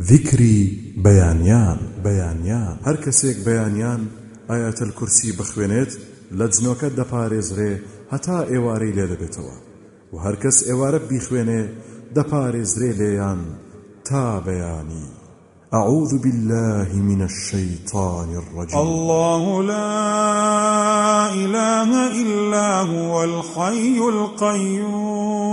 ذیکری بەیانیان بەیانیان هەر کەسێک بەیانیان ئاياتە کورسی بخوێنێت لە جنۆکە دەپارێزرێ هەتا ئێوارەی لێ دەبێتەوە. و هەر کەس ئێوارە بیخوێنێ دەپارێزرێ لێیان تا بەیانی. أعوذ بالله من الشيطان الرجيم. الله لا إله إلا هو الحي القيوم.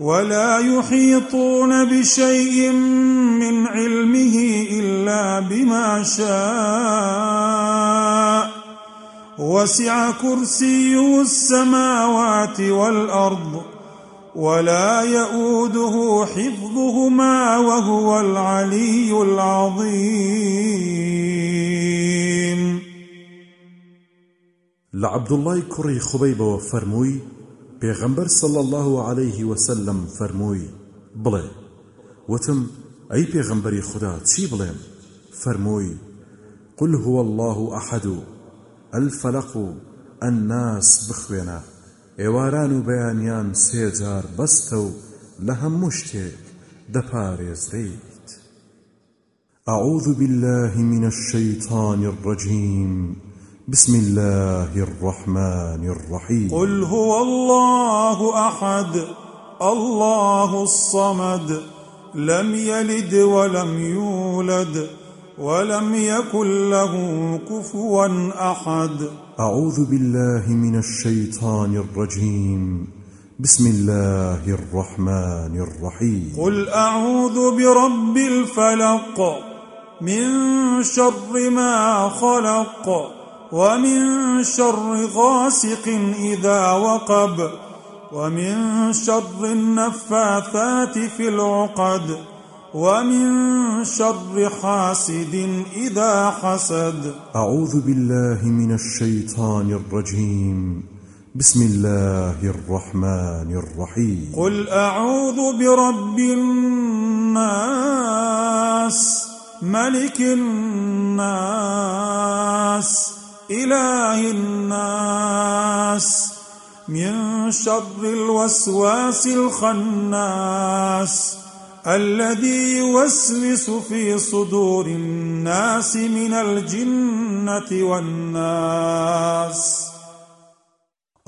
ولا يحيطون بشيء من علمه إلا بما شاء. وسع كرسيه السماوات والأرض ولا يؤوده حفظهما وهو العلي العظيم. لعبد الله كري خبيب وفرموي پێغەمبەر صلى الله عليه وسلم فەرمووی بڵێ وتم ئەی پێغەمبەری خدا چی بڵێم؟ فەرمووی قل هو الله أحد الفلق الناس بخوێنە ئێواران و بەیانیان سێجار بەستە و لە أعوذ بالله من الشيطان الرجيم. بسم الله الرحمن الرحيم. قل هو الله أحد الله الصمد لم يلد ولم يولد ولم يكن له كفوا أحد. أعوذ بالله من الشيطان الرجيم. بسم الله الرحمن الرحيم. قل أعوذ برب الفلق من شر ما خلق ومن شر غاسق إذا وقب ومن شر النفاثات في العقد ومن شر حاسد إذا حسد. أعوذ بالله من الشيطان الرجيم. بسم الله الرحمن الرحيم. قل أعوذ برب الناس ملك الناس إله الناس من شر الوسواس الخناس الذي يوسوس في صدور الناس من الجنة والناس.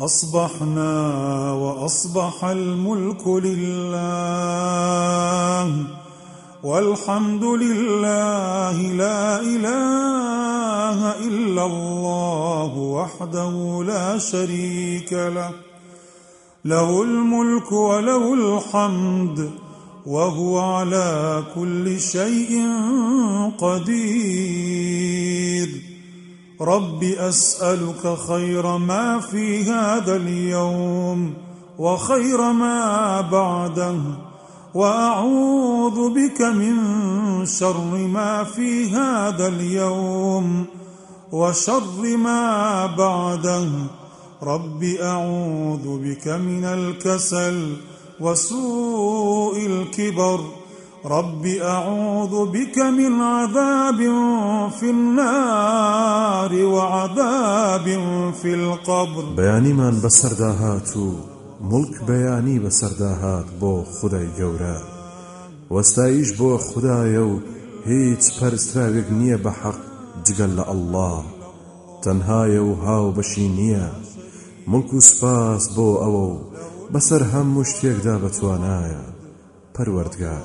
أصبحنا وأصبح الملك لله. والحمد لله لا إله إلا الله وحده لا شريك له. له الملك وله الحمد وهو على كل شيء قدير. رب أسألك خير ما في هذا اليوم وخير ما بعده. وأعوذ بك من شر ما في هذا اليوم وشر ما بعده. رب أعوذ بك من الكسل وسوء الكبر. رب أعوذ بك من عذاب في النار وعذاب في القبر. بياني من بسر داهاتو ملک بەیانی بەسەرداهات بۆ خدای گەورە. وەستایش بۆ خدایە و هیچ پەرستراوێک نییە بە حەق جگەل لە ئەله تەنهایە و هاو بەشی نییە. ملک و سپاس بۆ ئەوە و بەسەر هەموو شتێکدا بەتوانایە. پەروەردگار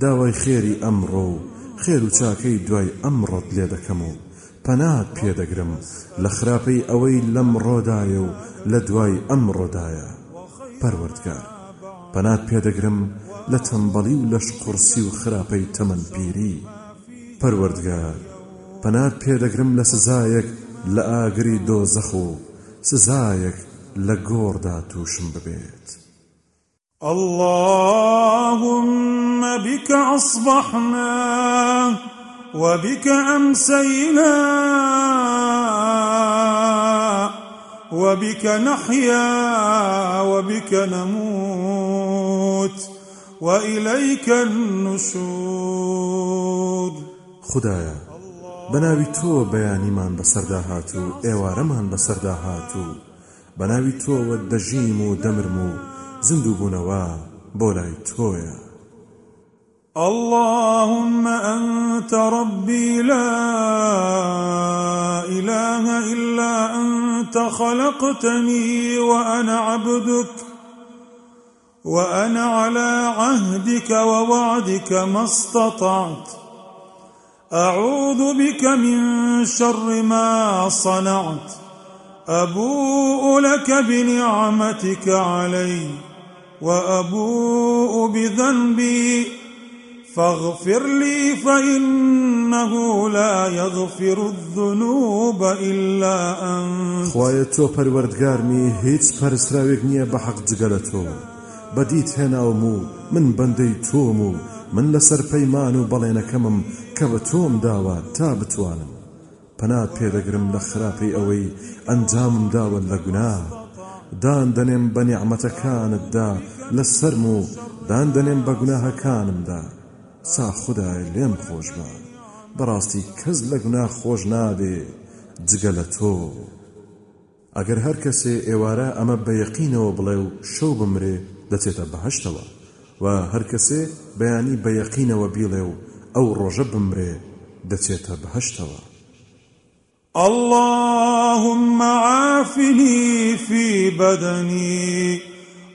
داوای خێری ئەمڕۆ و خێر و چاکەی دوای ئەمڕۆت لێ دەکەم و پەنات پێدەگرم لە خراپەی ئەوەی لەم ڕۆدایە و لە دوای ئەم ڕۆدایە پەروەردگار پەنات پێدەگرم لە تەمبەڵی و لەش قورسی و خراپەی تەمەنپیری پەروەردگار پەنات پێدەگرم لە سزایەک لە ئاگری دۆزەخ و سزایەک لە گۆڕدا تووشم ببێت. اللهم بك أصبحنا وبك أمسينا. وبك نحيا وبك نموت وإليك النشور خدایا بەناوی تۆ بەیانیمان بەسەردا هات و ئێوارەمان بەسەردا هات و بەناوی تۆوە دەژیم و دەمرم و زیندوو بوونەوە بۆ لای تۆیە. اللهم أنت ربي لا إله إلا أنت خلقتني وأنا عبدك وأنا على عهدك ووعدك ما استطعت. أعوذ بك من شر ما صنعت أبوء لك بنعمتك علي وأبوء بذنبي فاغفر لي فإنه لا يغفر الذنوب إلا أنت. خوایە تۆ پەروەردگارمی هیچ پەرستراوێک نییە بە حەق جگەلە تۆ. بەدیت هێناوم و من بەندەی تۆم و من لەسەر پەیمان و بەڵێنەکەمم کە بە تۆم داوە تا بتوانم. پەنات پێدەگرم لە خراپەی ئەوەی ئەنجامم داوە لە گونا دان دەنێم بە نیعممەتەکانتدا لە سرم و دان دەنێم بە گوناهەکانمدا. سا خدای لێم خۆش بە. بەڕاستی کەس لە گونا خۆش نابێ جگە لە تۆ. ئەگەر هەر کەسێ ئێوارە ئەمە بە یەقینەوە بڵێ و شەو بمرێ دەچێتە بەهشتەوە. و هەر کەسێ بەیانی بە یەقینەوە بیڵێ و ئەو ڕۆژە بمرێ دەچێتە بەهشتەوە. اللهم عافني في بدني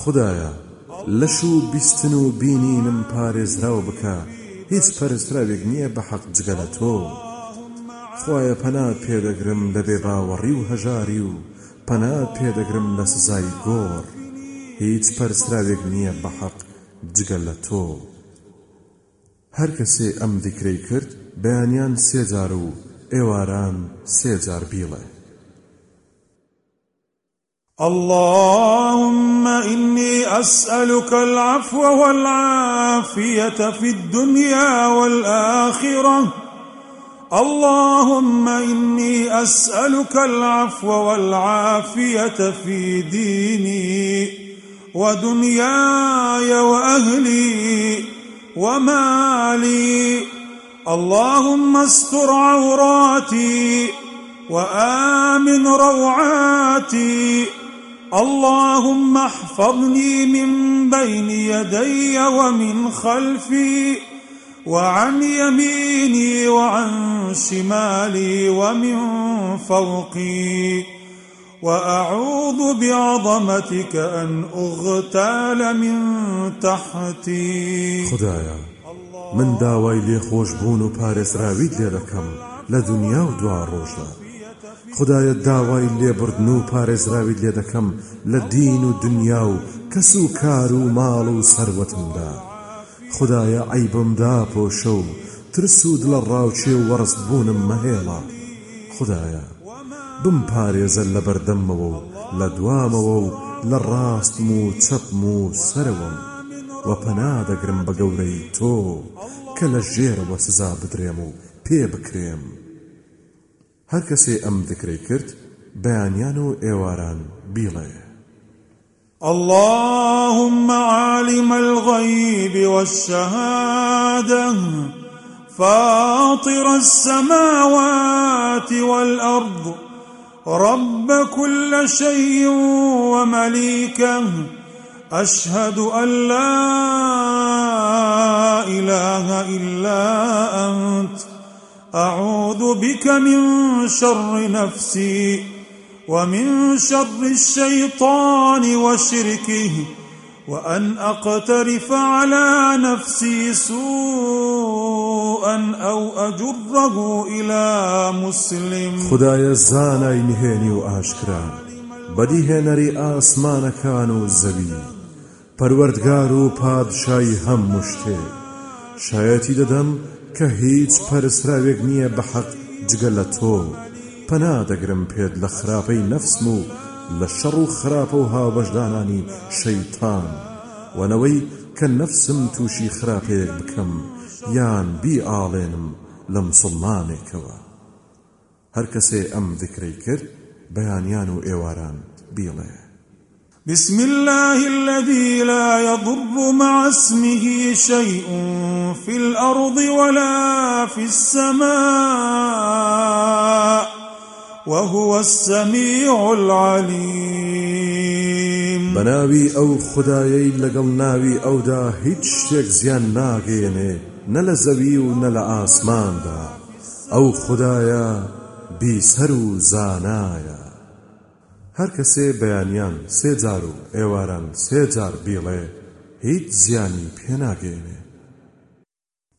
انت خدایا لشو بستنو بینینم پارێزراو بکە هیچ پەرستراوێک نییە بە حەق جگەلە تۆ. خۆیە پەنات پێدەگرم لە بێ باوەڕی و هەژاری و پەنات پێدەگرم لە سزای گۆڕ هیچ پەرستراوێک نییە بە حەق جگەل لە تۆ. هەر کەسێ ئەم دیکرەی کرد بەیانیان سێجار و ئێواران سێجار بیڵێ. اللهم إني أسألك العفو والعافية في الدنيا والآخرة. اللهم إني أسألك العفو والعافية في ديني ودنياي وأهلي ومالي. اللهم استر عوراتي وآمن روعاتي اللهم احفظني من بين يدي ومن خلفي وعن يميني وعن شمالي ومن فوقي. وأعوذ بعظمتك أن أغتال من تحتي. خدایا من داوای لێ خۆشببوون و پارێزراویت لێ دەکەم لە دنیا و دوا ڕۆژدا. خدایە داوای لێبردن و پارێزراویت لێ دەکەم لە دین و دنیا و کەس و کار و ماڵ و سەروەتمدا. خدایە عیبمدا پۆشە و ترس و دڵە ڕاوچێ و وەڕست بوونم مەهێڵە خدایە بم پارێزە لە بەردەمەوە و لە دوامەوە و لە ڕاستم و چەپم و سەرەوەم. و پەنا دەگرم بە گەورەی تۆ کە لە ژێرەوە سزا بدرێم و پێ بکرێم. هەر کەسێ ئەم دەکرەی کرد بەیانیان و ئێواران اللهم عالم الغيب والشهادة فاطر السماوات والأرض رب كل شيء ومليكه أشهد أن لا إله إلا أنت. أعوذ بك من شر نفسي ومن شر الشيطان وشركه وأن أقترف على نفسي سوء سوءا أو أجره إلى مسلم. خدای زانای نهێنی و ئاشکرا بەدیهێنەری ئاسمانەکان و زەوی. پەروەردگار و پادشای هەموو شتێک شایەتی دەدەم کە هیچ پەرسراوێک نییە بە حەق جگە لە تۆ. پەنا دەگرم پێت لە خراپەی نەفسم و لە شەڕ و خراپە و هاوبەشدانانی شەیتان. وەنەوەی کە نەفسم تووشی خراپەیەک بکەم یان بی ئاڵێنم لە مسلمانێکەوە هەر کەسێ ئەم ذکرەی کرد بەیانیان و ئێواران بیڵێ. بسم الله الذي لا يضر مع اسمه شيء في الأرض ولا في السماء وهو السميع العليم. بناوي أو خدايي لقل ناوي أو دا شتێک زيان ناگەێنێ نە لە زەوی و نە لە ئاسماندا. ئەو خدایە بیسەر و زانایە. هەر کەسێ بەیانیان سێ جار و ئێواران سێ جار بیڵێ هیچ زیانی پێناگەێنێ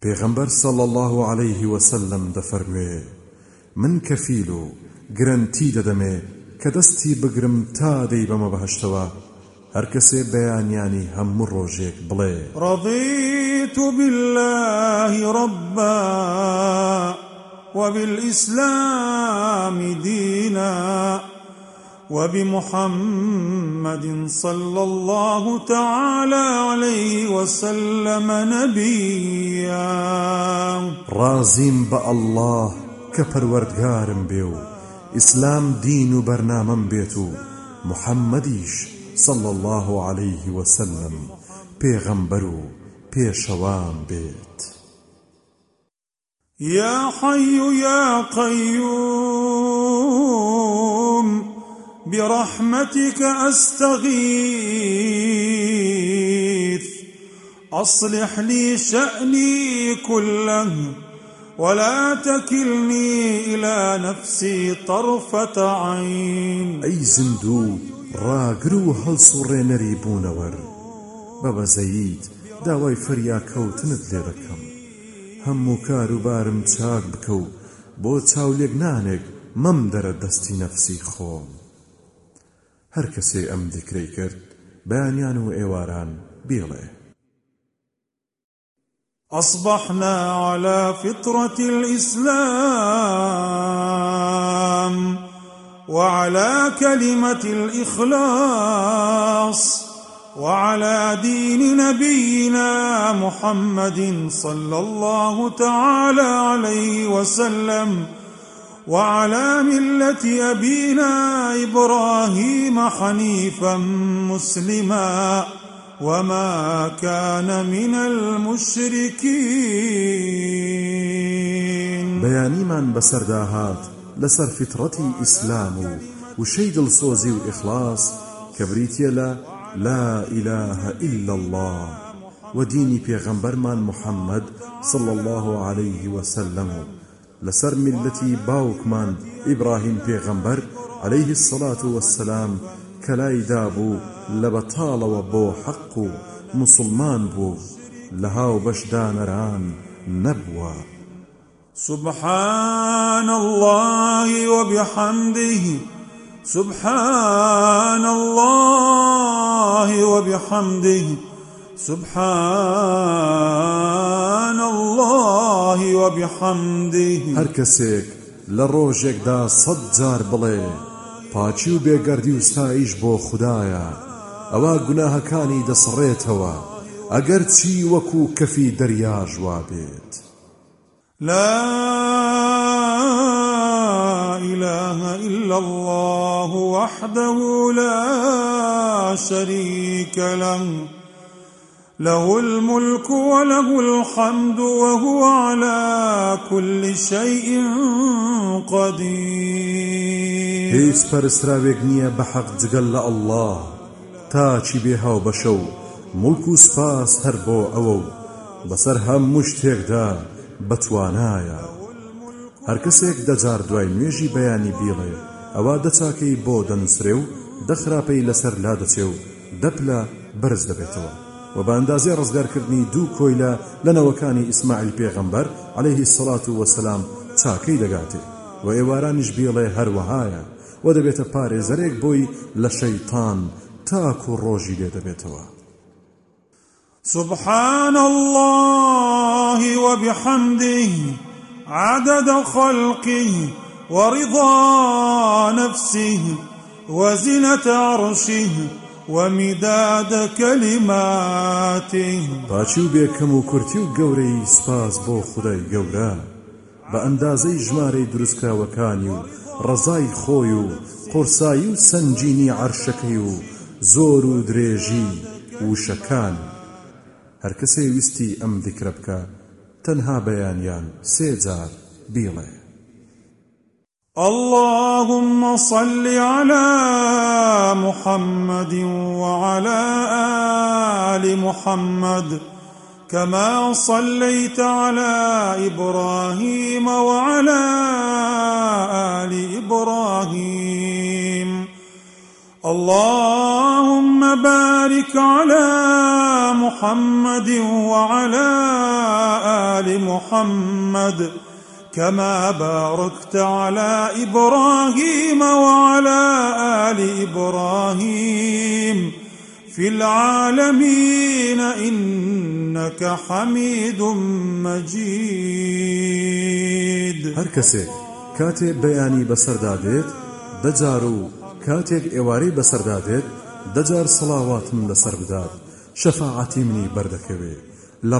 پێغەمبەر سەڵ الله عليه وسلم دەفەرموێ من کەفیل و گرنتی دەدەمێ کە دەستی بگرم تا دەی بەمە بەهشتەوە هەر کەسێ بەیانیانی هەموو ڕۆژێک بڵێ. ڕضیت بالله ربا وبالإسلام دينا. وبمحمد صلى الله تعالى عليه وسلم نبيا. رازيم با الله كپروردگارم بيو اسلام دين برنامم بيتو محمديش صلى الله عليه وسلم پیغمبرو پیشوام بيت يا حي يا قيوم برحمتك أستغيث. أصلح لي شأني كله ولا تكلني إلى نفسي طرفة عين. أي زندو راقرو هل سورينري بونور بابا زيد داوای فریا کەوتنت لێ دەکەم هەموو کار و بارم چاک بکەو بۆ چاولێک نانێک مەم دەرە دەستی نەفسی خۆم. هەر کەسێ ئەم دیکرەی کرد بەیانیان و ئێواران بێڵێ أصبحنا على فطرة الإسلام وعلى كلمة الإخلاص وعلى دين نبينا محمد صلى الله تعالى عليه وسلم وعلى ملة أبينا إبراهيم حنيفا مسلما وما كان من المشركين. بياني من بسرداهات لسر فترتي إسلام وشي دڵسۆزی وإخلاص كبريتي لا لا إله إلا الله وديني بيغمبرمان محمد صلى الله عليه وسلم. لسر ملتي باوكمان إبراهيم بيغمبر عليه الصلاة والسلام كلاي دابو لبطال وبو حق مسلمان بو. لهاو بشدان ران نبوة. سبحان الله وبحمده. سبحان الله وبحمده. سبحان الله وبحمده هر کەسێک لە ڕۆژێکدا سەد جار بڵێ پاچی و بێگەردی و ستایش بۆ خدایە ئەوە گوناهەکانی دەسڕێتەوە ئەگەر چی وەکو کەفی دەریاژوا بێت لا إله إلا الله وحده لا شريك له له الملك وله الحمد وهو على كل شيء قدير. هیچ پەرستراوێک نییە بە حەق جگەل لە ئەله تاچی بێ هاو بەشە و ملک و سپاس هەر بۆ ئەوە و بەسەر هەموو شتێکدا بەتوانایە هەر کەسێک دەجار دوای نوێژی بەیانی بیڵێ ئەوە دەچاکەی بۆ دەنووسرێ و دەخراپەی لەسەر لا دەچێ و دەپلە بەرز دەبێتەوە. و بە ئەندازێ ڕزگارکردنی دوو کۆیلە لەنەوەکانی ئیسماعیل پێغەمبەر عليهەیهی سەڵات و وەسەسلام چاکەی دەگاتێ. و ئێوارانیش بیڵێ هەروەهایە و دەبێتە پارێزەرێک بۆی لە شەیطان تاکو ڕۆژی لێ سبحان الله وبحمده عدد خلقه ورضا نفسه وزنة عرشه ومداد كلماته. باچی و بێکەم و کورتی و گەورەی سپاس بۆ خدای گەورە. بە ئەندازەی ژمارەی دروستکراوەکانی و ڕزای خۆی و قورسایی و سنجینی عەرشەکەی و زۆر و درێژی وشەکان. هەر کەسێ ویستی ئەم دیکرە بکە تەنها بەیانیان سێجار بیڵێ. اللهم صل على محمد وعلى آل محمد كما صليت على إبراهيم وعلى آل إبراهيم. اللهم بارك على محمد وعلى آل محمد كما باركت على إبراهيم وعلى آل إبراهيم في العالمين إنك حميد مجيد. هر کەسێک کاتێک بەیانی بەسەردادێت دەجار و کاتێک ئێوارەی بەسەردادێت دەجار سەڵاواتم لەسەر بدات شەفاعەتی منی بەردەکەوێ لە